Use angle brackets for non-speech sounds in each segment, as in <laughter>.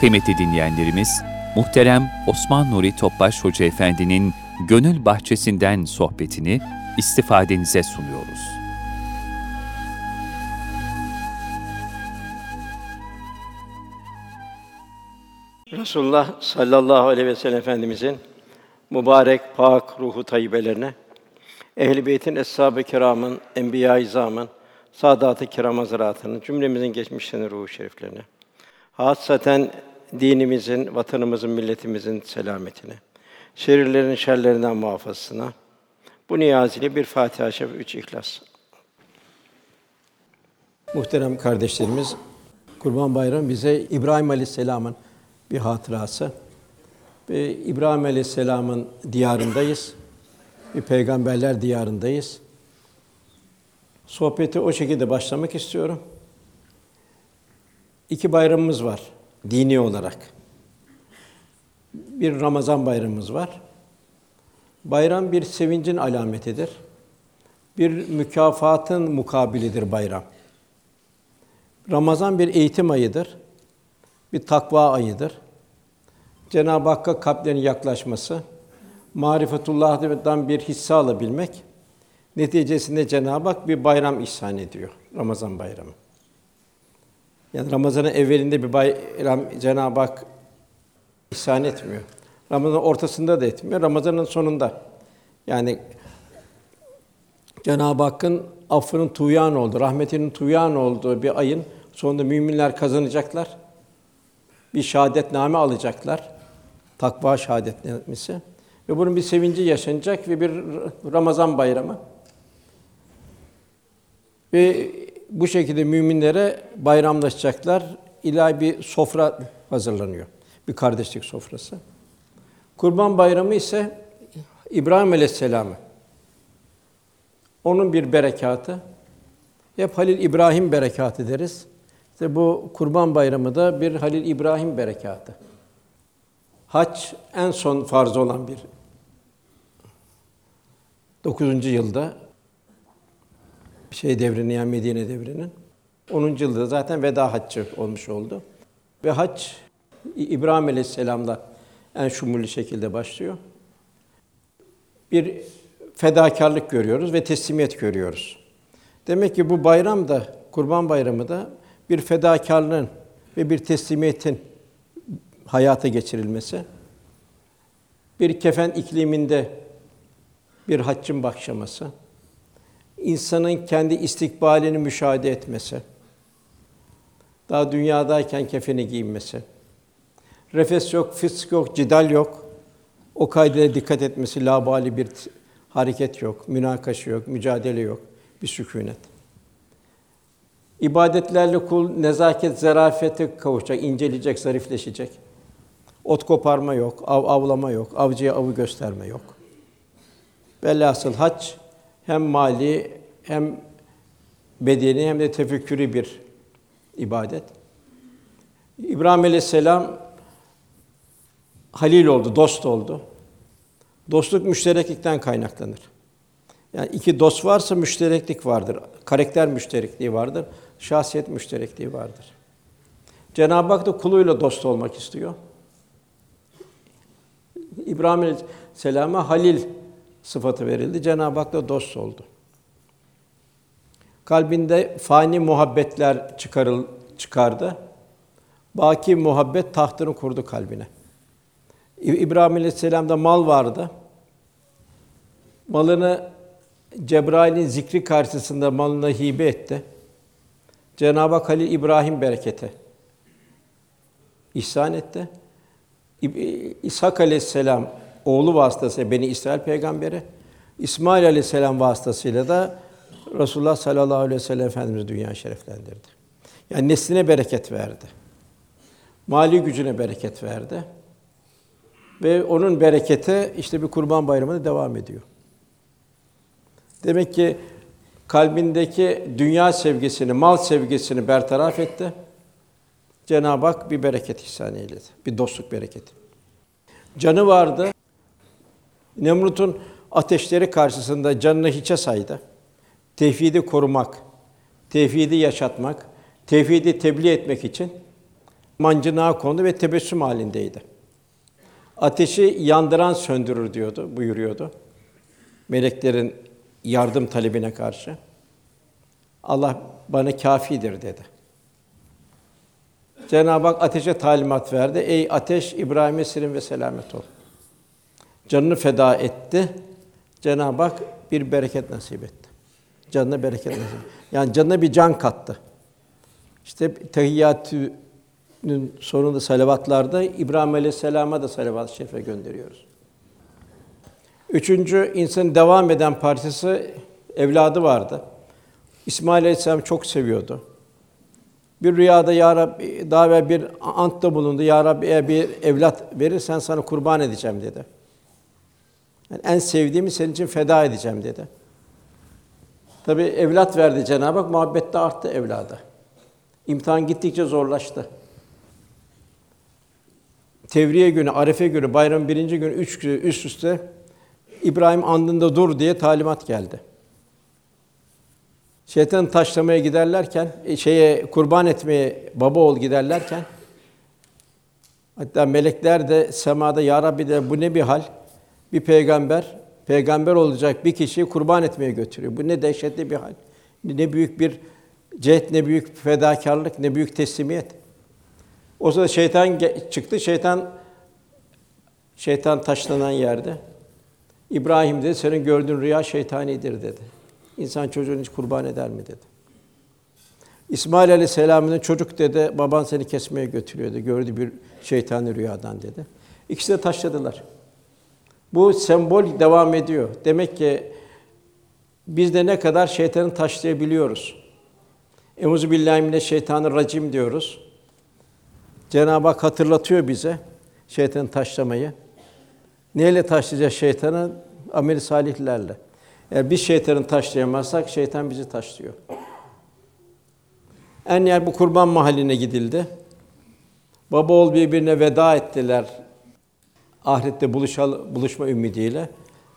Kıymetli dinleyenlerimiz, muhterem Osman Nuri Topbaş Hoca Efendi'nin Gönül Bahçesinden sohbetini istifadenize sunuyoruz. Resulullah sallallahu aleyhi ve sellem Efendimizin mübarek, pak ruhu tayyibelerine, Ehl-i Beyt'in, Eshab-ı Kiram'ın, Enbiya-i İzam'ın, Sadat-ı Kiram Hazretlerinin, cümlemizin geçmişlerinin ruhu şeriflerine, hassaten dinimizin, vatanımızın, milletimizin selametine, şerirlerin şerlerinden muhafazasına, bu niyazili bir Fatiha-i Şerif, üç İhlas. Muhterem kardeşlerimiz, Kurban Bayramı bize İbrahim Aleyhisselam'ın bir hatırası. Ve İbrahim Aleyhisselam'ın diyarındayız. Bir peygamberler diyarındayız. Sohbeti o şekilde başlamak istiyorum. İki bayramımız var dini olarak. Bir Ramazan bayramımız var. Bayram bir sevincin alametidir. Bir mükafatın mukabilidir bayram. Ramazan bir eğitim ayıdır. Bir takva ayıdır. Cenab-ı Hakk'a kalplerin yaklaşması, marifetullah'tan bir hisse alabilmek, neticesinde Cenab-ı Hak bir bayram ihsan ediyor, Ramazan bayramı. Yani Ramazan'ın evvelinde bir bayram Cenab-ı Hak ihsan etmiyor. Ramazan'ın ortasında da etmiyor, Ramazan'ın sonunda. Yani Cenab-ı Hakk'ın affının tuyan olduğu, rahmetinin tuyan olduğu bir ayın sonunda müminler kazanacaklar. Bir şahadetname alacaklar. Takva şahadetnamesi. Ve bunun bir sevinci yaşanacak ve bir Ramazan bayramı. Ve bu şekilde müminlere bayramlaşacaklar. İlahi bir sofra hazırlanıyor. Bir kardeşlik sofrası. Kurban Bayramı ise İbrahim Aleyhisselam'ı. Onun bir berekatı. Hep Halil İbrahim berekatı deriz. İşte bu Kurban Bayramı da bir Halil İbrahim berekatı. Hac en son farz olan bir 9. yılda şey devrini yani Medine devrinin 10. yılda zaten veda haccı olmuş oldu. Ve hac İbrahim Aleyhisselam'la en şumulü şekilde başlıyor. Bir fedakarlık görüyoruz ve teslimiyet görüyoruz. Demek ki bu bayram da Kurban Bayramı da bir fedakarlığın ve bir teslimiyetin hayata geçirilmesi, bir kefen ikliminde bir haccın başlaması, insanın kendi istikbalini müşahede etmesi, daha dünyadayken kefeni giyinmesi, refes yok, fısk yok, cidal yok, o kaydede dikkat etmesi, labali bir hareket yok, münakaşa yok, mücadele yok, bir sükûnet. İbadetlerle kul nezaket, zarafete kavuşacak, inceleyecek, zarifleşecek. Ot koparma yok, av avlama yok, avcıya avı gösterme yok. Velhasıl hac hem mali hem bedeni hem de tefekkürü bir ibadet. İbrahim Aleyhisselam halil oldu, dost oldu. Dostluk müştereklikten kaynaklanır. Yani iki dost varsa müştereklik vardır. Karakter müşterekliği vardır. Şahsiyet müşterekliği vardır. Cenab-ı Hak da kuluyla dost olmak istiyor. İbrahim Aleyhisselam'a Halil sıfatı verildi. Cenab-ı Hak da dost oldu. Kalbinde fani muhabbetler çıkarıl çıkardı. Baki muhabbet tahtını kurdu kalbine. İbrahim Aleyhisselam'da mal vardı. Malını Cebrail'in zikri karşısında malını hibe etti. Cenab-ı Hak Halil İbrahim bereketi ihsan etti. İshak Aleyhisselam oğlu vasıtasıyla beni İsrail peygamberi, İsmail Aleyhisselam vasıtasıyla da Resulullah sallallahu aleyhi ve sellem Efendimiz dünya şereflendirdi. Yani nesline bereket verdi. Mali gücüne bereket verdi. Ve onun bereketi işte bir kurban bayramında devam ediyor. Demek ki kalbindeki dünya sevgisini, mal sevgisini bertaraf etti. Cenab-ı Hak bir bereket ihsan eyledi. Bir dostluk bereketi. Canı vardı. Nemrut'un ateşleri karşısında canını hiçe saydı. Tevhidi korumak, tevhidi yaşatmak, tevhidi tebliğ etmek için mancınığa kondu ve tebessüm halindeydi. Ateşi yandıran söndürür diyordu, buyuruyordu. Meleklerin yardım talebine karşı. Allah bana kafidir dedi. Cenab-ı Hak ateşe talimat verdi. Ey ateş İbrahim'e serin ve selamet ol. Canını feda etti. Cenab-ı Hak bir bereket nasip etti. Canına bereket nasip. Yani canına bir can kattı. İşte tahiyyatün sonunda salavatlarda İbrahim Aleyhisselam'a da salavat-ı şerife gönderiyoruz. Üçüncü insanın devam eden parçası evladı vardı. İsmail Aleyhisselam çok seviyordu. Bir rüyada ya Rabbi daha evvel bir antta bulundu. Ya Rabbi eğer bir evlat verirsen sana kurban edeceğim dedi. Yani en sevdiğimi senin için feda edeceğim dedi. Tabi evlat verdi Cenab-ı Hak, muhabbet de arttı evlada. İmtihan gittikçe zorlaştı. Tevriye günü, Arefe günü, bayram birinci gün üç gün üst üste İbrahim andında dur diye talimat geldi. Şeytan taşlamaya giderlerken, e, şeye kurban etmeye baba ol giderlerken hatta melekler de semada ya Rabbi de bu ne bir hal? Bir peygamber peygamber olacak bir kişiyi kurban etmeye götürüyor. Bu ne dehşetli bir hal. Ne büyük bir cehd, ne büyük fedakarlık, ne büyük teslimiyet. O sırada şeytan çıktı. Şeytan şeytan taşlanan yerde İbrahim dedi, senin gördüğün rüya şeytanidir dedi. İnsan çocuğunu hiç kurban eder mi dedi. İsmail Aleyhisselam'ın çocuk dedi, baban seni kesmeye götürüyordu. Gördü bir şeytani rüyadan dedi. İkisi de taşladılar. Bu sembol devam ediyor. Demek ki biz de ne kadar şeytanı taşlayabiliyoruz. Emuzu billahi şeytanı racim diyoruz. Cenab-ı Hak hatırlatıyor bize şeytanı taşlamayı. Neyle taşlayacağız şeytanı? Amel salihlerle. Eğer biz şeytanı taşlayamazsak şeytan bizi taşlıyor. En yer bu kurban mahalline gidildi. Baba oğul birbirine veda ettiler. Ahirette buluşal, buluşma ümidiyle.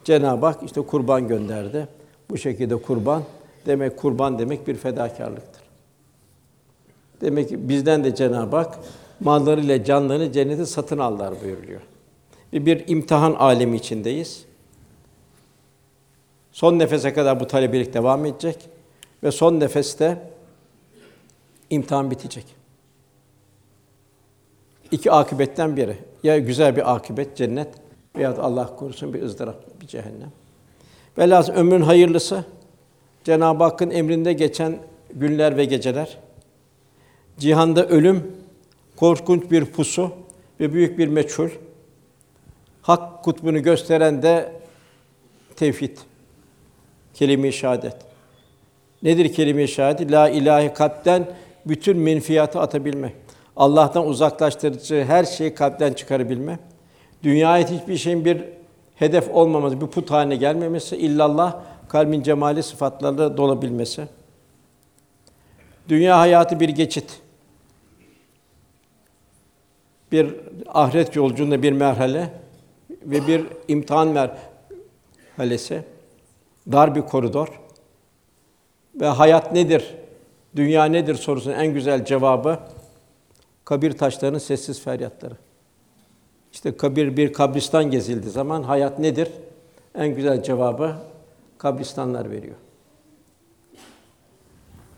Cenab-ı Hak işte kurban gönderdi. Bu şekilde kurban demek kurban demek bir fedakarlıktır. Demek ki bizden de Cenab-ı Hak mallarıyla canlarını cennete satın aldılar buyuruyor. Bir, bir imtihan alemi içindeyiz. Son nefese kadar bu talebelik devam edecek ve son nefeste imtihan bitecek. İki akıbetten biri. Ya güzel bir akıbet cennet veya Allah korusun bir ızdırap, bir cehennem. Velhâsıl ömrün hayırlısı Cenab-ı Hakk'ın emrinde geçen günler ve geceler. Cihanda ölüm korkunç bir pusu ve büyük bir meçhul. Hak kutbunu gösteren de tevhid. Kelime-i şehadet. Nedir kelime-i şehadet? La ilahe kalpten bütün menfiyatı atabilme. Allah'tan uzaklaştırıcı her şeyi kalpten çıkarabilme. Dünyaya hiçbir şeyin bir hedef olmaması, bir put haline gelmemesi, illallah kalbin cemali sıfatlarla dolabilmesi. Dünya hayatı bir geçit. Bir ahiret yolculuğunda bir merhale ve bir imtihan merhalesi dar bir koridor ve hayat nedir, dünya nedir sorusunun en güzel cevabı kabir taşlarının sessiz feryatları. İşte kabir bir kabristan gezildi zaman hayat nedir? En güzel cevabı kabristanlar veriyor.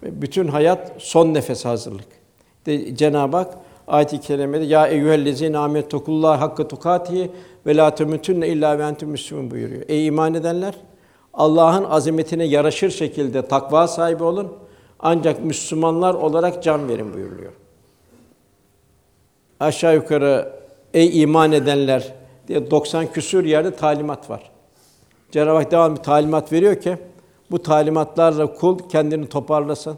Ve bütün hayat son nefes hazırlık. De Cenab-ı Hak ayet-i kerimede ya eyyühellezine amentukullah hakkı tukatihi ve la temutunne illa ve entum müslümun buyuruyor. Ey iman edenler Allah'ın azametine yaraşır şekilde takva sahibi olun. Ancak Müslümanlar olarak can verin buyuruluyor. Aşağı yukarı ey iman edenler diye 90 küsur yerde talimat var. Cenab-ı Hak devamlı bir talimat veriyor ki bu talimatlarla kul kendini toparlasın,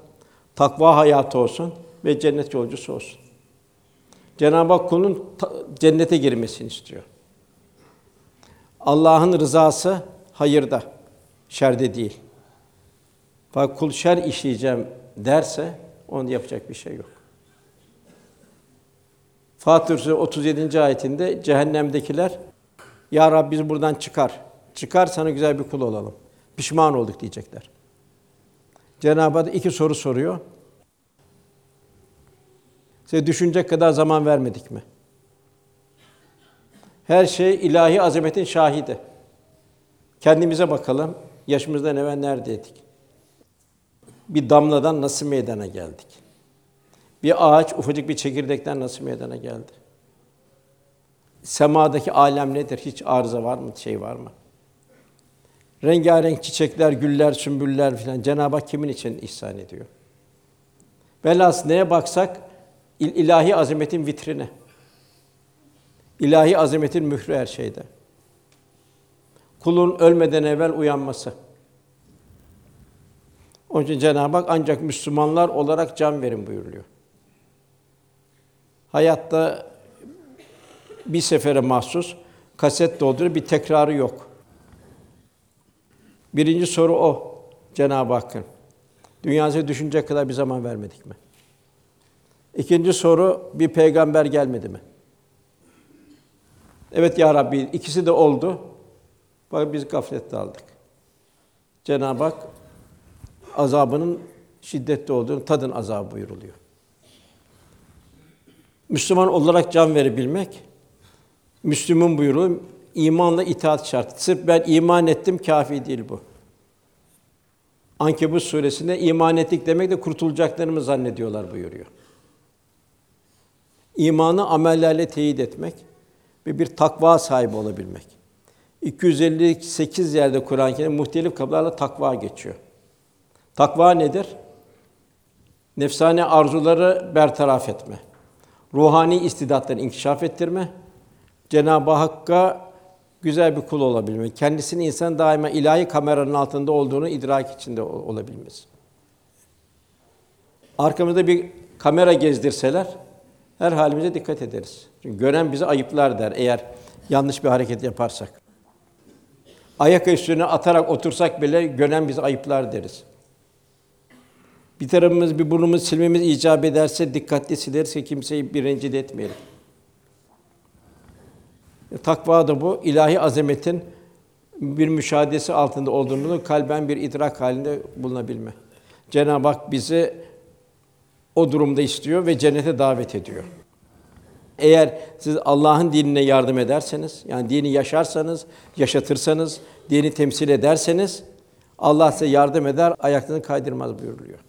takva hayatı olsun ve cennet yolcusu olsun. Cenab-ı Hak kulun cennete girmesini istiyor. Allah'ın rızası hayırda şerde değil. Fakat kul şer işleyeceğim derse onu yapacak bir şey yok. Fatır Suresi 37. ayetinde cehennemdekiler ya Rabbi biz buradan çıkar. Çıkar sana güzel bir kul olalım. Pişman olduk diyecekler. Cenab-ı Hak iki soru soruyor. Size düşünecek kadar zaman vermedik mi? Her şey ilahi azametin şahidi. Kendimize bakalım. Yaşımızdan evvel neredeydik? Bir damladan nasıl meydana geldik? Bir ağaç ufacık bir çekirdekten nasıl meydana geldi? Semadaki alem nedir? Hiç arıza var mı? Şey var mı? Rengarenk çiçekler, güller, sümbüller filan Cenab-ı Hak kimin için ihsan ediyor? Velhâsıl neye baksak ilahi azametin vitrini. İlahi azametin mührü her şeyde. Kulun ölmeden evvel uyanması. Onun için Cenab-ı Hak ancak Müslümanlar olarak can verin buyuruyor. Hayatta bir sefere mahsus kaset dolduruyor, bir tekrarı yok. Birinci soru o Cenab-ı Hakk'ın. Dünyası düşünecek kadar bir zaman vermedik mi? İkinci soru bir peygamber gelmedi mi? Evet ya Rabbi ikisi de oldu. Bak biz gaflette aldık. Cenab-ı Hak azabının şiddetli olduğunu tadın azabı buyuruluyor. Müslüman olarak can verebilmek, Müslüm'ün buyruğu imanla itaat şartı. Sırf ben iman ettim kafi değil bu. Ankebut suresinde iman ettik demek de kurtulacaklarını zannediyorlar buyuruyor. İmanı amellerle teyit etmek ve bir takva sahibi olabilmek. 258 yerde Kur'an-ı Kerim muhtelif kapılarla takva geçiyor. Takva nedir? Nefsane arzuları bertaraf etme. Ruhani istidatları inkişaf ettirme. Cenab-ı Hakk'a güzel bir kul olabilmek. Kendisini insan daima ilahi kameranın altında olduğunu idrak içinde olabilmesi. Arkamızda bir kamera gezdirseler her halimize dikkat ederiz. Çünkü gören bizi ayıplar der eğer yanlış bir hareket yaparsak. Ayak üstüne atarak otursak bile gören bizi ayıplar deriz. Bir tarafımız bir burnumuz silmemiz icap ederse dikkatli sileriz ki kimseyi bir rencide etmeyelim. E, takva da bu ilahi azametin bir müşahadesi altında olduğunu kalben bir idrak halinde bulunabilme. Cenab-ı Hak bizi o durumda istiyor ve cennete davet ediyor. Eğer siz Allah'ın dinine yardım ederseniz, yani dini yaşarsanız, yaşatırsanız, dini temsil ederseniz Allah size yardım eder, ayaklarını kaydırmaz buyuruluyor.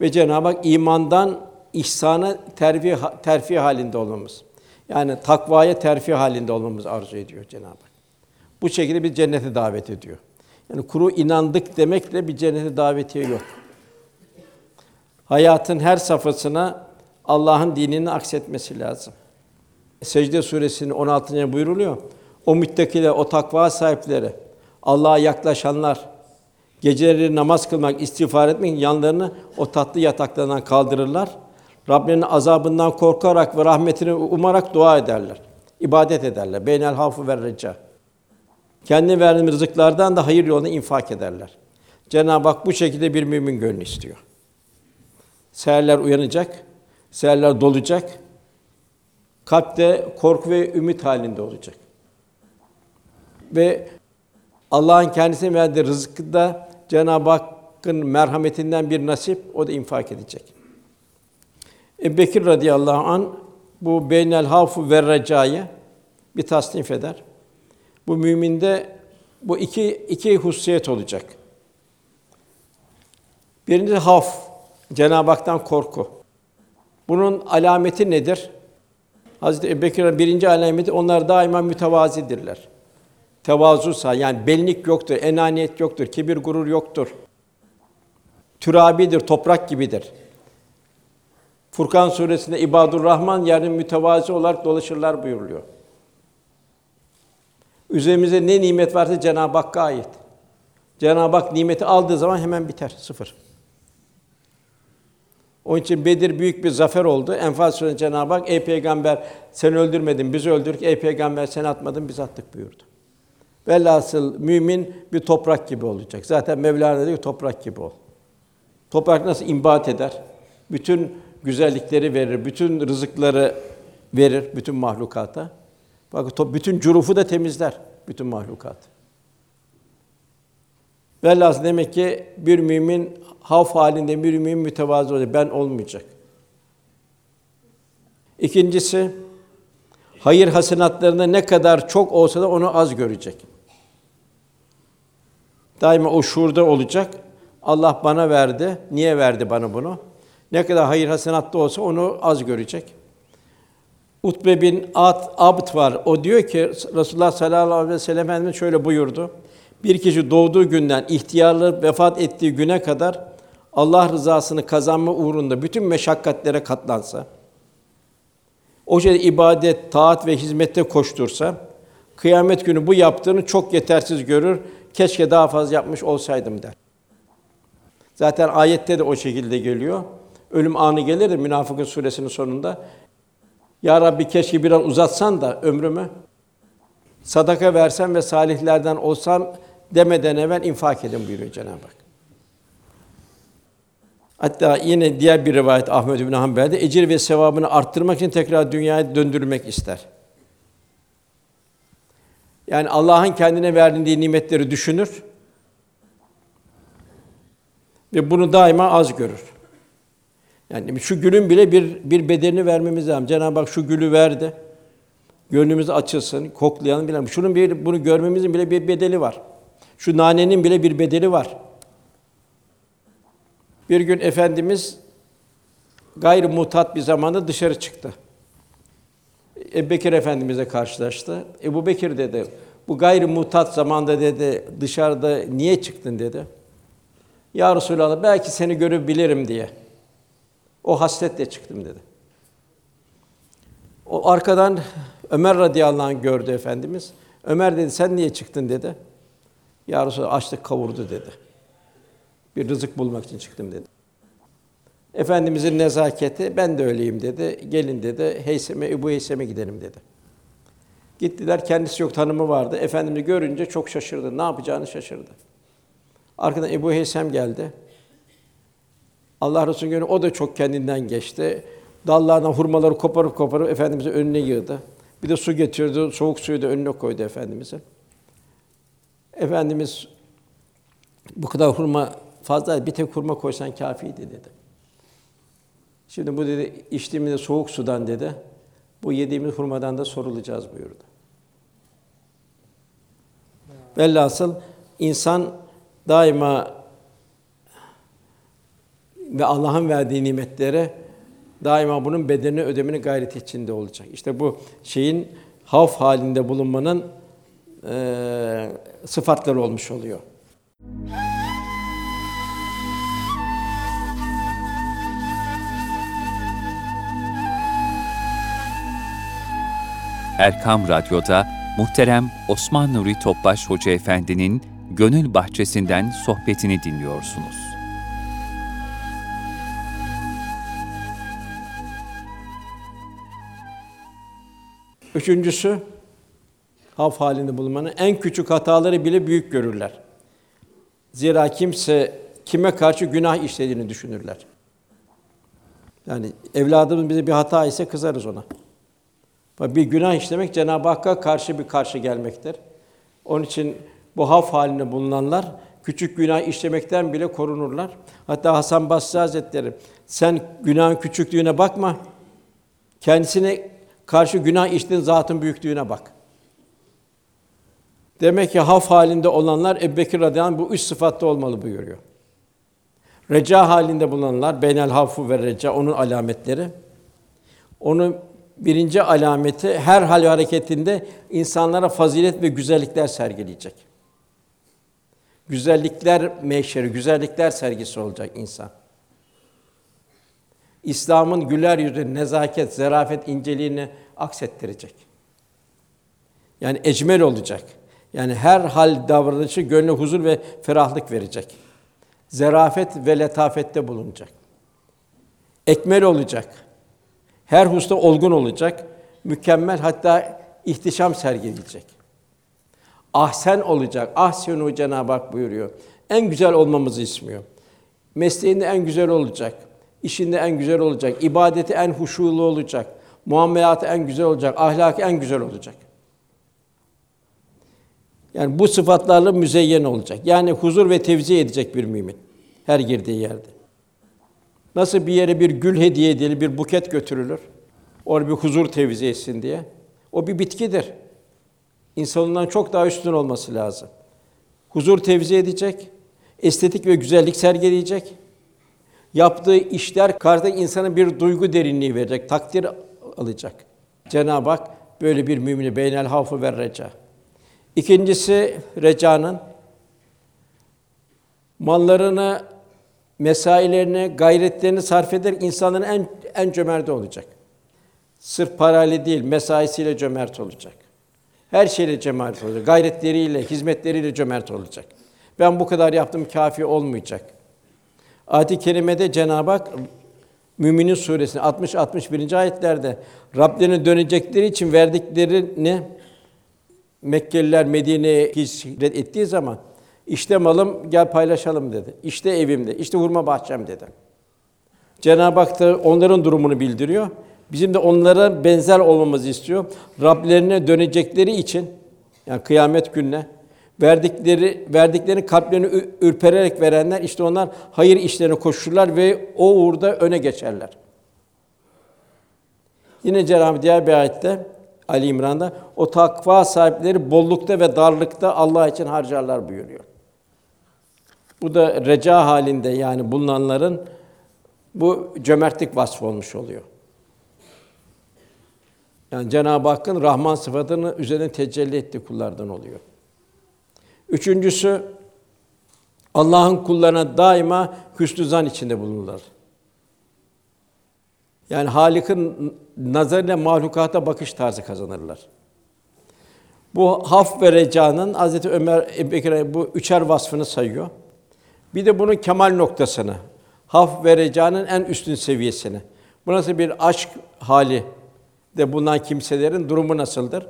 Ve Cenab-ı Hak imandan ihsana terfi terfi halinde olmamız. Yani takvaya terfi halinde olmamız arzu ediyor Cenab-ı Hak. Bu şekilde bir cennete davet ediyor. Yani kuru inandık demekle bir cennete davetiye yok. Hayatın her safhasına Allah'ın dinini aksetmesi lazım. Secde suresinin 16. ayında buyruluyor. O müttakiler, o takva sahipleri, Allah'a yaklaşanlar, geceleri namaz kılmak, istiğfar etmek yanlarını o tatlı yataklarından kaldırırlar. Rabbinin azabından korkarak ve rahmetini umarak dua ederler. İbadet ederler. Beynel hafı ve reca. Kendi verdiğimiz rızıklardan da hayır yoluna infak ederler. Cenab-ı Hak bu şekilde bir mümin gönlü istiyor. Seherler uyanacak, seherler dolacak. Kalpte korku ve ümit halinde olacak. Ve Allah'ın kendisine verdiği rızkı da Cenab-ı Hakk'ın merhametinden bir nasip o da infak edecek. Ebu Bekir radıyallahu an bu beynel havfu ve recayı bir tasnif eder. Bu müminde bu iki iki hususiyet olacak. Birincisi haf, Cenab-ı Hak'tan korku. Bunun alameti nedir? Hazreti Ebubekir'in birinci alameti onlar daima mütevazidirler. Tevazu sağ yani benlik yoktur, enaniyet yoktur, kibir gurur yoktur. Türabidir, toprak gibidir. Furkan suresinde ibadur Rahman yani mütevazi olarak dolaşırlar buyuruluyor. Üzerimize ne nimet varsa Cenab-ı Hakk'a ait. Cenab-ı Hak nimeti aldığı zaman hemen biter, sıfır. Onun için Bedir büyük bir zafer oldu. Enfal suresinde Cenab-ı Hak, ey peygamber sen öldürmedin, bizi öldürdük. Ey peygamber sen atmadın, biz attık buyurdu. Velhasıl mümin bir toprak gibi olacak. Zaten Mevlana diyor toprak gibi ol. Toprak nasıl imbat eder? Bütün güzellikleri verir, bütün rızıkları verir bütün mahlukata. Bak bütün curufu da temizler bütün mahlukat. Velhâsıl demek ki bir mümin havf halinde bir mümin mütevazı olacak. Ben olmayacak. İkincisi, hayır hasenatlarında ne kadar çok olsa da onu az görecek. Daima o şuurda olacak. Allah bana verdi. Niye verdi bana bunu? Ne kadar hayır hasenatta olsa onu az görecek. Utbe bin At Abd var. O diyor ki Resulullah sallallahu aleyhi ve sellem Efendimiz şöyle buyurdu. Bir kişi doğduğu günden ihtiyarlı vefat ettiği güne kadar Allah rızasını kazanma uğrunda bütün meşakkatlere katlansa, o şekilde ibadet, taat ve hizmette koştursa, kıyamet günü bu yaptığını çok yetersiz görür. Keşke daha fazla yapmış olsaydım der. Zaten ayette de o şekilde geliyor. Ölüm anı gelir de Münafıkın suresinin sonunda. Ya Rabbi keşke bir an uzatsan da ömrümü sadaka versen ve salihlerden olsan demeden evvel infak edin buyuruyor Cenab-ı Hak. Hatta yine diğer bir rivayet Ahmed bin Hanbel'de ecir ve sevabını arttırmak için tekrar dünyaya döndürmek ister. Yani Allah'ın kendine verdiği nimetleri düşünür ve bunu daima az görür. Yani şu gülün bile bir bir bedelini vermemiz lazım. Cenab-ı Hak şu gülü verdi. Gönlümüz açılsın, koklayalım bile. Şunun bir bunu görmemizin bile bir bedeli var. Şu nanenin bile bir bedeli var. Bir gün efendimiz gayrı mutat bir zamanda dışarı çıktı. Ebu Bekir Efendimizle karşılaştı. Ebu Bekir dedi, bu gayrı mutat zamanda dedi, dışarıda niye çıktın dedi. Ya Resulallah, belki seni görebilirim diye. O hasletle çıktım dedi. O arkadan Ömer radıyallahu anh gördü efendimiz. Ömer dedi, sen niye çıktın dedi. Ya Resulallah, açlık kavurdu dedi. Bir rızık bulmak için çıktım dedi. Efendimizin nezaketi, ben de öyleyim dedi. Gelin dedi, Heysem'e, Ebu Heysem'e gidelim dedi. Gittiler, kendisi yok tanımı vardı. Efendimizi görünce çok şaşırdı. Ne yapacağını şaşırdı. Arkadan Ebu Heysem geldi. Allah Resulü günü o da çok kendinden geçti. Dallardan hurmaları koparıp koparıp efendimize önüne yığdı. Bir de su getirdi, soğuk suyu da önüne koydu efendimize. Efendimiz bu kadar hurma fazla bir tek hurma koysan kâfiydi dedi. Şimdi bu dedi içtiğimiz soğuk sudan dedi. Bu yediğimiz hurmadan da sorulacağız buyurdu. Velhasıl insan daima ve Allah'ın verdiği nimetlere daima bunun bedelini ödemeni gayret içinde olacak. İşte bu şeyin havf halinde bulunmanın e, sıfatları olmuş oluyor. Erkam Radyo'da muhterem Osman Nuri Topbaş Hoca Efendi'nin Gönül Bahçesinden sohbetini dinliyorsunuz. Üçüncüsü, haf halinde bulunmanın en küçük hataları bile büyük görürler. Zira kimse kime karşı günah işlediğini düşünürler. Yani evladımız bize bir hata ise kızarız ona. Bir günah işlemek Cenab-ı Hakk'a karşı bir karşı gelmektir. Onun için bu haf halinde bulunanlar küçük günah işlemekten bile korunurlar. Hatta Hasan Basri Hazretleri sen günahın küçüklüğüne bakma. Kendisine karşı günah iştiğin zatın büyüklüğüne bak. Demek ki haf halinde olanlar Ebubekir radıyallahu anh bu üç sıfatta olmalı buyuruyor. Reca halinde bulunanlar beynel hafu ve reca onun alametleri. Onun birinci alameti her hal ve hareketinde insanlara fazilet ve güzellikler sergileyecek. Güzellikler meşheri, güzellikler sergisi olacak insan. İslam'ın güler yüzü, nezaket, zarafet, inceliğini aksettirecek. Yani ecmel olacak. Yani her hal davranışı gönlü huzur ve ferahlık verecek. Zerafet ve letafette bulunacak. Ekmel olacak. Her hususta olgun olacak. Mükemmel hatta ihtişam sergileyecek. Ahsen olacak. Ahsenu Cenab-ı Hak buyuruyor. En güzel olmamızı istiyor. Mesleğinde en güzel olacak. İşinde en güzel olacak. ibadeti en huşulu olacak. Muamelatı en güzel olacak. Ahlakı en güzel olacak. Yani bu sıfatlarla müzeyyen olacak. Yani huzur ve tevzi edecek bir mümin her girdiği yerde. Nasıl bir yere bir gül hediye edilir, bir buket götürülür. Orada bir huzur tevzi etsin diye. O bir bitkidir. İnsanından çok daha üstün olması lazım. Huzur tevzi edecek, estetik ve güzellik sergileyecek. Yaptığı işler karşıdaki insana bir duygu derinliği verecek, takdir alacak. Cenab-ı Hak böyle bir mümini beynel hafı ve reca. İkincisi recanın mallarını, mesailerini, gayretlerini sarf eder insanların en en cömerti olacak. Sırf parayla değil, mesaisiyle cömert olacak. Her şeyle cömert olacak. Gayretleriyle, hizmetleriyle cömert olacak. Ben bu kadar yaptım kafi olmayacak. Ayet-i kerimede Cenab-ı Hak Müminin suresinin 60 61. ayetlerde Rablerine dönecekleri için verdiklerini Mekkeliler Medine'ye hicret ettiği zaman işte malım gel paylaşalım dedi. İşte evimde, işte hurma bahçem dedi. Cenab-ı Hak da onların durumunu bildiriyor. Bizim de onlara benzer olmamızı istiyor. Rablerine dönecekleri için yani kıyamet gününe verdikleri verdiklerini kalplerini ürpererek verenler işte onlar hayır işlerine koşurlar ve o uğurda öne geçerler. Yine Cenab-ı diğer bir ayette Ali İmran'da o takva sahipleri bollukta ve darlıkta Allah için harcarlar buyuruyor. Bu da reca halinde yani bulunanların bu cömertlik vasfı olmuş oluyor. Yani Cenab-ı Hakk'ın Rahman sıfatını üzerine tecelli etti kullardan oluyor. Üçüncüsü Allah'ın kullarına daima hüsnü zan içinde bulunurlar. Yani Halik'in nazarıyla mahlukata bakış tarzı kazanırlar. Bu haf ve recanın Hazreti Ömer Ebubekir bu üçer vasfını sayıyor. Bir de bunun kemal noktasını, haf ve recanın en üstün seviyesini. Bu nasıl bir aşk hali de bulunan kimselerin durumu nasıldır?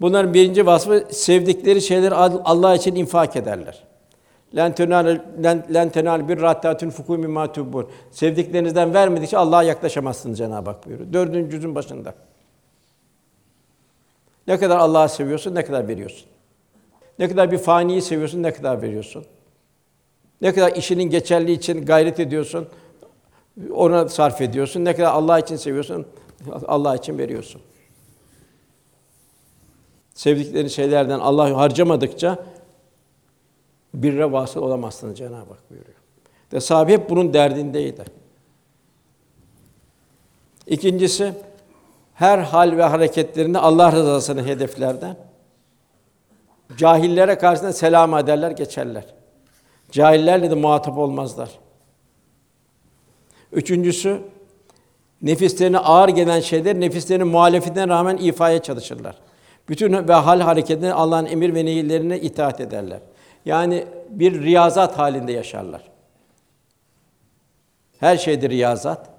Bunların birinci vasfı sevdikleri şeyleri Allah için infak ederler. Len tenal len tenal bir rattatun fuku mimma tubur. Sevdiklerinizden vermedikçe Allah'a yaklaşamazsınız Cenab-ı Hak buyuruyor. Dördüncü cüzün başında. Ne kadar Allah'ı seviyorsun, ne kadar veriyorsun. Ne kadar bir faniyi seviyorsun, ne kadar veriyorsun. Ne kadar işinin geçerliği için gayret ediyorsun, ona sarf ediyorsun. Ne kadar Allah için seviyorsun, Allah için veriyorsun. Sevdikleri şeylerden Allah harcamadıkça birre vasıl olamazsınız Cenab-ı Hak buyuruyor. Ve sahabe hep bunun derdindeydi. İkincisi, her hal ve hareketlerinde Allah rızasını hedeflerden cahillere karşısında selam ederler, geçerler. Cahillerle de muhatap olmazlar. Üçüncüsü, nefislerine ağır gelen şeyler nefislerinin muhalefetine rağmen ifaya çalışırlar. Bütün ve hal hareketine Allah'ın emir ve nehirlerine itaat ederler. Yani bir riyazat halinde yaşarlar. Her şeydir riyazat.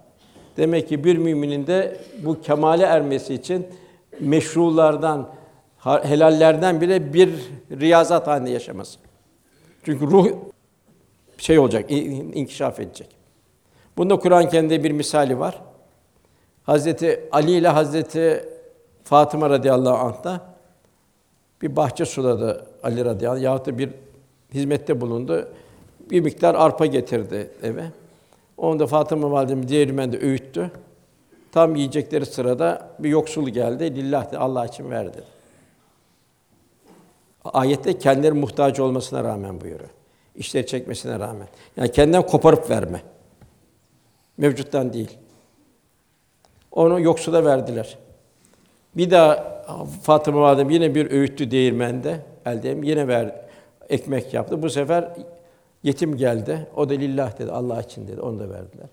Demek ki bir müminin de bu kemale ermesi için meşrulardan, helallerden bile bir riyazat halinde yaşaması. Çünkü ruh şey olacak, inkişaf edecek. Bunda Kur'an kendi bir misali var. Hazreti Ali ile Hazreti Fatıma radıyallahu anh da bir bahçe suladı Ali radıyallahu anh yahut da bir hizmette bulundu. Bir miktar arpa getirdi eve. Onu da Fatıma validemiz değirmende öğüttü. Tam yiyecekleri sırada bir yoksul geldi. Lillah de Allah için verdi. Ayette kendileri muhtaç olmasına rağmen buyuruyor. İşleri çekmesine rağmen. Yani kendinden koparıp verme. Mevcuttan değil. Onu yoksula verdiler. Bir daha Fatıma Validem yine bir öğüttü değirmende elde yine ver ekmek yaptı. Bu sefer yetim geldi. O da lillah dedi. Allah için dedi. Onu da verdiler.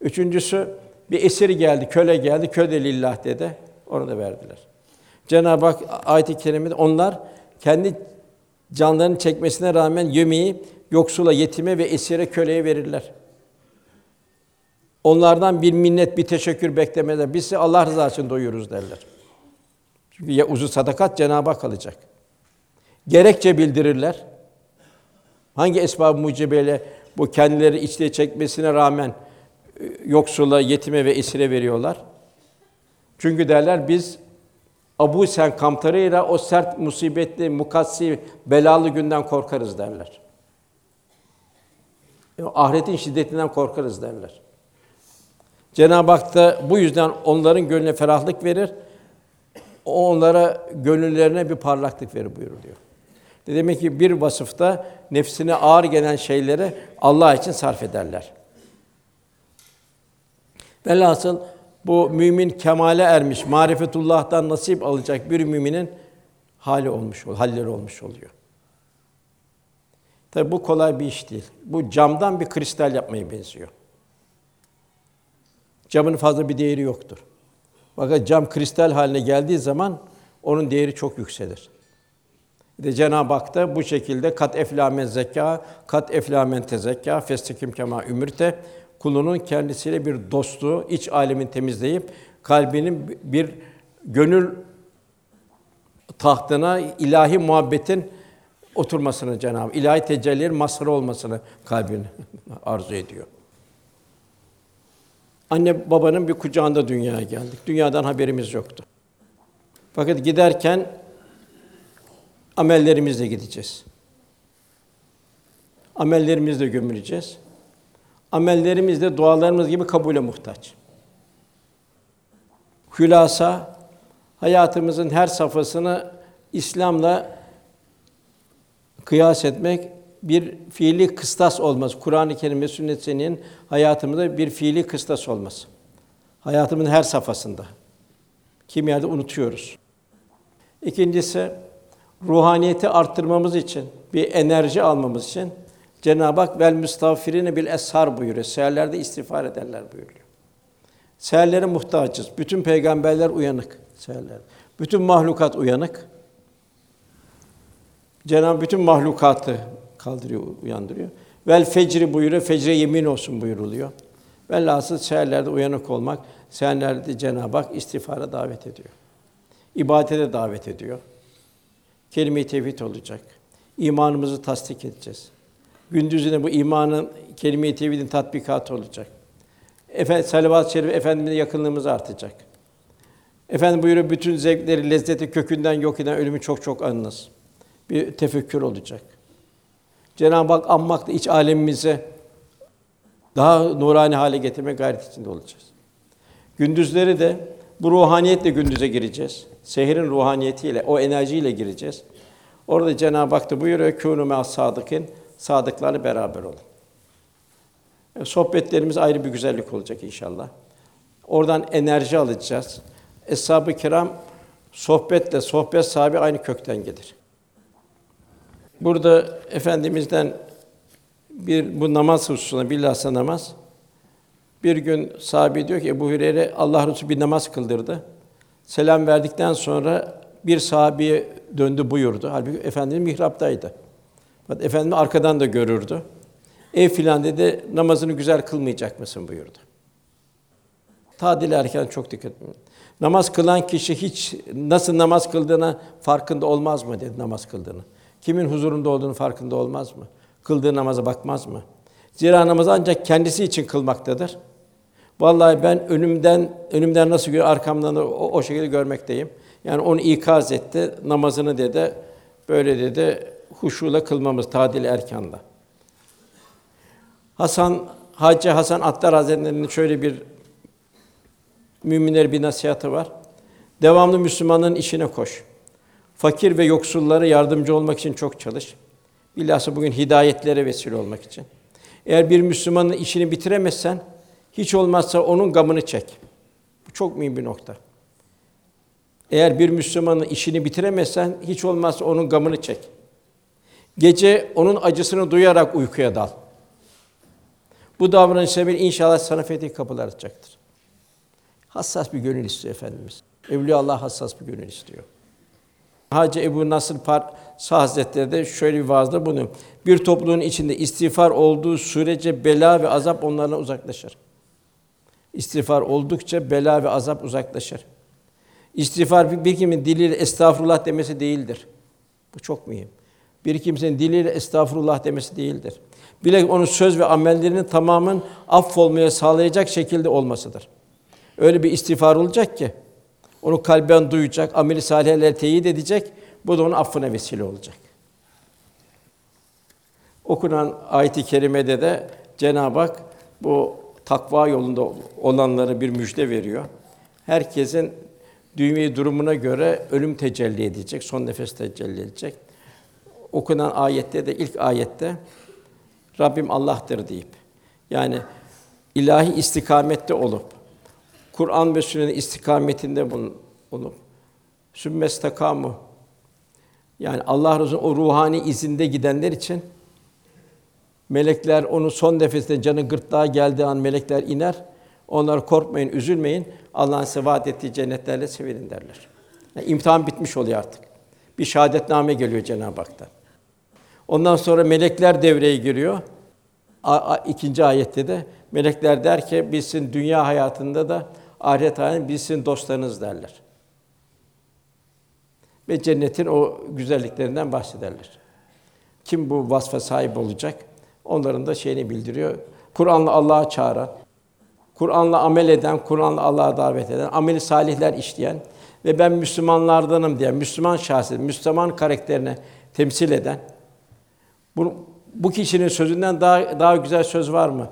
Üçüncüsü bir esir geldi, köle geldi. Köle de lillah dedi. Onu da verdiler. Cenab-ı Hak ayet-i kerimede onlar kendi canlarını çekmesine rağmen yemeği yoksula, yetime ve esire, köleye verirler. Onlardan bir minnet, bir teşekkür beklemeden biz Allah rızası için doyuruz derler. Çünkü ya uzun sadakat Cenab-ı Hak alacak. Gerekçe bildirirler. Hangi esbab-ı mucibeyle bu kendileri içte çekmesine rağmen e, yoksula, yetime ve esire veriyorlar. Çünkü derler biz Abu Sen kamtarıyla o sert musibetli, mukassi, belalı günden korkarız derler. Yani ahiretin şiddetinden korkarız derler. Cenab-ı Hak da bu yüzden onların gönlüne ferahlık verir. O onlara gönüllerine bir parlaklık verir buyuruluyor. Demek ki bir vasıfta nefsine ağır gelen şeyleri Allah için sarf ederler. Velhasıl bu mümin kemale ermiş, marifetullah'tan nasip alacak bir müminin hali olmuş, halleri olmuş oluyor. Tabi bu kolay bir iş değil. Bu camdan bir kristal yapmaya benziyor. Camın fazla bir değeri yoktur. Fakat cam kristal haline geldiği zaman onun değeri çok yükselir. De Cenab-ı Hak da bu şekilde kat eflamen zekâ, kat eflamen tezekka, festekim kema ümürte kulunun kendisiyle bir dostluğu, iç alemin temizleyip kalbinin bir gönül tahtına ilahi muhabbetin oturmasını Cenab-ı ilahi tecellilerin mazharı olmasını kalbin <laughs> arzu ediyor. Anne babanın bir kucağında dünyaya geldik. Dünyadan haberimiz yoktu. Fakat giderken amellerimizle gideceğiz. Amellerimizle gömüleceğiz. Amellerimiz de dualarımız gibi kabule muhtaç. Hülasa hayatımızın her safhasını İslam'la kıyas etmek bir fiili kıstas olmaz. Kur'an-ı Kerim ve sünnet senin hayatımızda bir fiili kıstas olmaz. Hayatımın her safhasında. Kim yerde unutuyoruz. İkincisi ruhaniyeti arttırmamız için, bir enerji almamız için Cenab-ı Hak vel müstağfirine bil eshar buyuruyor. Seherlerde istiğfar ederler buyuruyor. Seherlere muhtacız. Bütün peygamberler uyanık seherler. Bütün mahlukat uyanık. Cenab-ı bütün mahlukatı kaldırıyor, uyandırıyor. Vel fecri buyuruyor, fecre yemin olsun buyuruluyor. Velhasıl seherlerde uyanık olmak, seherlerde Cenab-ı Hak istiğfara davet ediyor. İbadete davet ediyor. Kelime-i tevhid olacak. İmanımızı tasdik edeceğiz. Gündüzüne bu imanın kelime-i tevhidin tatbikatı olacak. Efendim salavat-ı şerif efendimize yakınlığımız artacak. Efendim buyuruyor bütün zevkleri, lezzeti kökünden yok eden ölümü çok çok anınız. Bir tefekkür olacak. Cenab-ı Hak anmakla iç alemimize daha nurani hale getirme gayret içinde olacağız. Gündüzleri de bu ruhaniyetle gündüze gireceğiz. Sehirin ruhaniyetiyle, o enerjiyle gireceğiz. Orada Cenab-ı Hak da buyuruyor kûnû me'as sadıkın sadıklarla beraber olun. E, sohbetlerimiz ayrı bir güzellik olacak inşallah. Oradan enerji alacağız. Eshab-ı kiram sohbetle sohbet sahibi aynı kökten gelir. Burada efendimizden bir bu namaz hususuna bilhassa namaz bir gün sahabi diyor ki Ebu Hureyre Allah Resulü bir namaz kıldırdı. Selam verdikten sonra bir sahabeye döndü buyurdu. Halbuki Efendimiz mihraptaydı. Fakat Efendimiz arkadan da görürdü. Ev filan dedi, namazını güzel kılmayacak mısın buyurdu. Tadil erken çok dikkat edin. Namaz kılan kişi hiç nasıl namaz kıldığına farkında olmaz mı dedi namaz kıldığını. Kimin huzurunda olduğunu farkında olmaz mı? Kıldığı namaza bakmaz mı? Zira namaz ancak kendisi için kılmaktadır. Vallahi ben önümden önümden nasıl görüyor, arkamdan da o, o şekilde görmekteyim. Yani onu ikaz etti, namazını dedi, böyle dedi, huşuyla kılmamız tadil erkanda. Hasan Hacı Hasan Attar Hazretleri'nin şöyle bir müminlere bir nasihatı var. Devamlı Müslümanların işine koş. Fakir ve yoksullara yardımcı olmak için çok çalış. Bilhassa bugün hidayetlere vesile olmak için. Eğer bir Müslümanın işini bitiremezsen hiç olmazsa onun gamını çek. Bu çok mühim bir nokta. Eğer bir Müslümanın işini bitiremezsen hiç olmazsa onun gamını çek. Gece onun acısını duyarak uykuya dal. Bu davranış sebebiyle inşallah sana fetih kapılar açacaktır. Hassas bir gönül istiyor efendimiz. Evliya Allah hassas bir gönül istiyor. Hacı Ebu Nasır Par Hazretleri de şöyle bir vaazda bunu. Bir topluluğun içinde istiğfar olduğu sürece bela ve azap onlardan uzaklaşır. İstiğfar oldukça bela ve azap uzaklaşır. İstiğfar bir, bir kimin diliyle estağfurullah demesi değildir. Bu çok mühim. Bir kimsenin diliyle estağfurullah demesi değildir. Bile onun söz ve amellerinin tamamın affolmaya sağlayacak şekilde olmasıdır. Öyle bir istiğfar olacak ki onu kalben duyacak, ameli salihlerle teyit edecek. Bu da onun affına vesile olacak. Okunan ayet-i kerimede de Cenab-ı Hak bu takva yolunda olanlara bir müjde veriyor. Herkesin düğmeyi durumuna göre ölüm tecelli edecek, son nefes tecelli edecek. Okunan ayette de ilk ayette Rabbim Allah'tır deyip yani ilahi istikamette olup Kur'an ve sünnetin istikametinde bulunup sümmestakamu yani Allah Resulü'nün o ruhani izinde gidenler için melekler onu son nefeste canı gırtlağa geldiği an melekler iner. Onlar korkmayın, üzülmeyin. Allah'ın size vaat ettiği cennetlerle sevinin derler. Yani imtihan bitmiş oluyor artık. Bir şahadetname geliyor Cenab-ı Hak'tan. Ondan sonra melekler devreye giriyor. A, a, ikinci ayette de melekler der ki biz sizin dünya hayatında da ahiret hayatında biz sizin dostlarınız derler. Ve cennetin o güzelliklerinden bahsederler. Kim bu vasfa sahip olacak? Onların da şeyini bildiriyor. Kur'an'la Allah'a çağıran, Kur'an'la amel eden, Kur'an'la Allah'a davet eden, ameli salihler işleyen ve ben Müslümanlardanım diye Müslüman şahsiyet, Müslüman karakterini temsil eden bu, bu kişinin sözünden daha daha güzel söz var mı?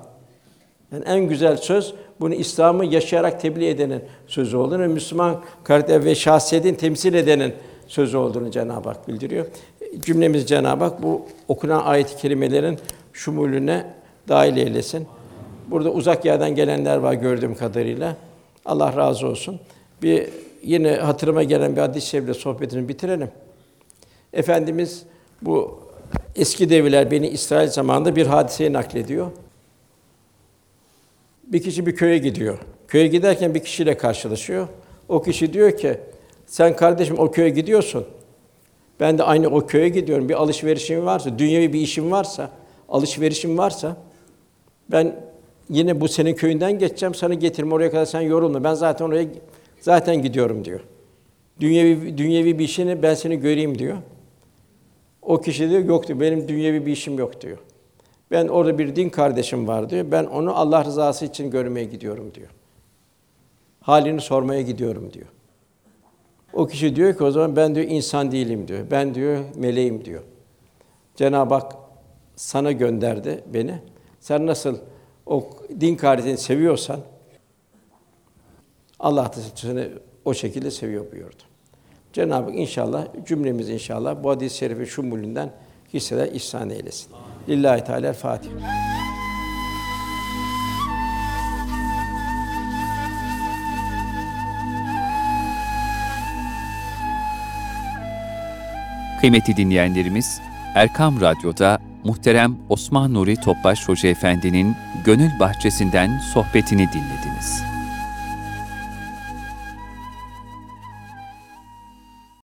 Yani en güzel söz bunu İslam'ı yaşayarak tebliğ edenin sözü olduğunu Müslüman karakter ve şahsiyetin temsil edenin sözü olduğunu Cenab-ı Hak bildiriyor. Cümlemiz Cenab-ı Hak bu okunan ayet-i kerimelerin şumulüne dahil eylesin. Burada uzak yerden gelenler var gördüğüm kadarıyla. Allah razı olsun. Bir yine hatırıma gelen bir hadis-i şerifle sohbetini bitirelim. Efendimiz bu eski devirler beni İsrail zamanında bir hadiseyi naklediyor. Bir kişi bir köye gidiyor. Köye giderken bir kişiyle karşılaşıyor. O kişi diyor ki, sen kardeşim o köye gidiyorsun. Ben de aynı o köye gidiyorum. Bir alışverişim varsa, dünyevi bir işim varsa, alışverişim varsa ben yine bu senin köyünden geçeceğim, sana getirme oraya kadar sen yorulma. Ben zaten oraya zaten gidiyorum diyor. Dünyevi dünyevi bir işini ben seni göreyim diyor. O kişi diyor yok diyor. Benim dünyevi bir işim yok diyor. Ben orada bir din kardeşim var diyor. Ben onu Allah rızası için görmeye gidiyorum diyor. Halini sormaya gidiyorum diyor. O kişi diyor ki o zaman ben diyor insan değilim diyor. Ben diyor meleğim diyor. Cenab-ı Hak sana gönderdi beni. Sen nasıl o din kardeşini seviyorsan Allah da seni o şekilde seviyor buyurdu. Cenab-ı Hak inşallah cümlemiz inşallah bu hadis-i şerifi şumulünden hisseler ihsan eylesin. Lillahi Teala Fatiha. Kıymetli dinleyenlerimiz, Erkam Radyo'da muhterem Osman Nuri Topbaş Hoca Efendi'nin Gönül Bahçesi'nden sohbetini dinlediniz.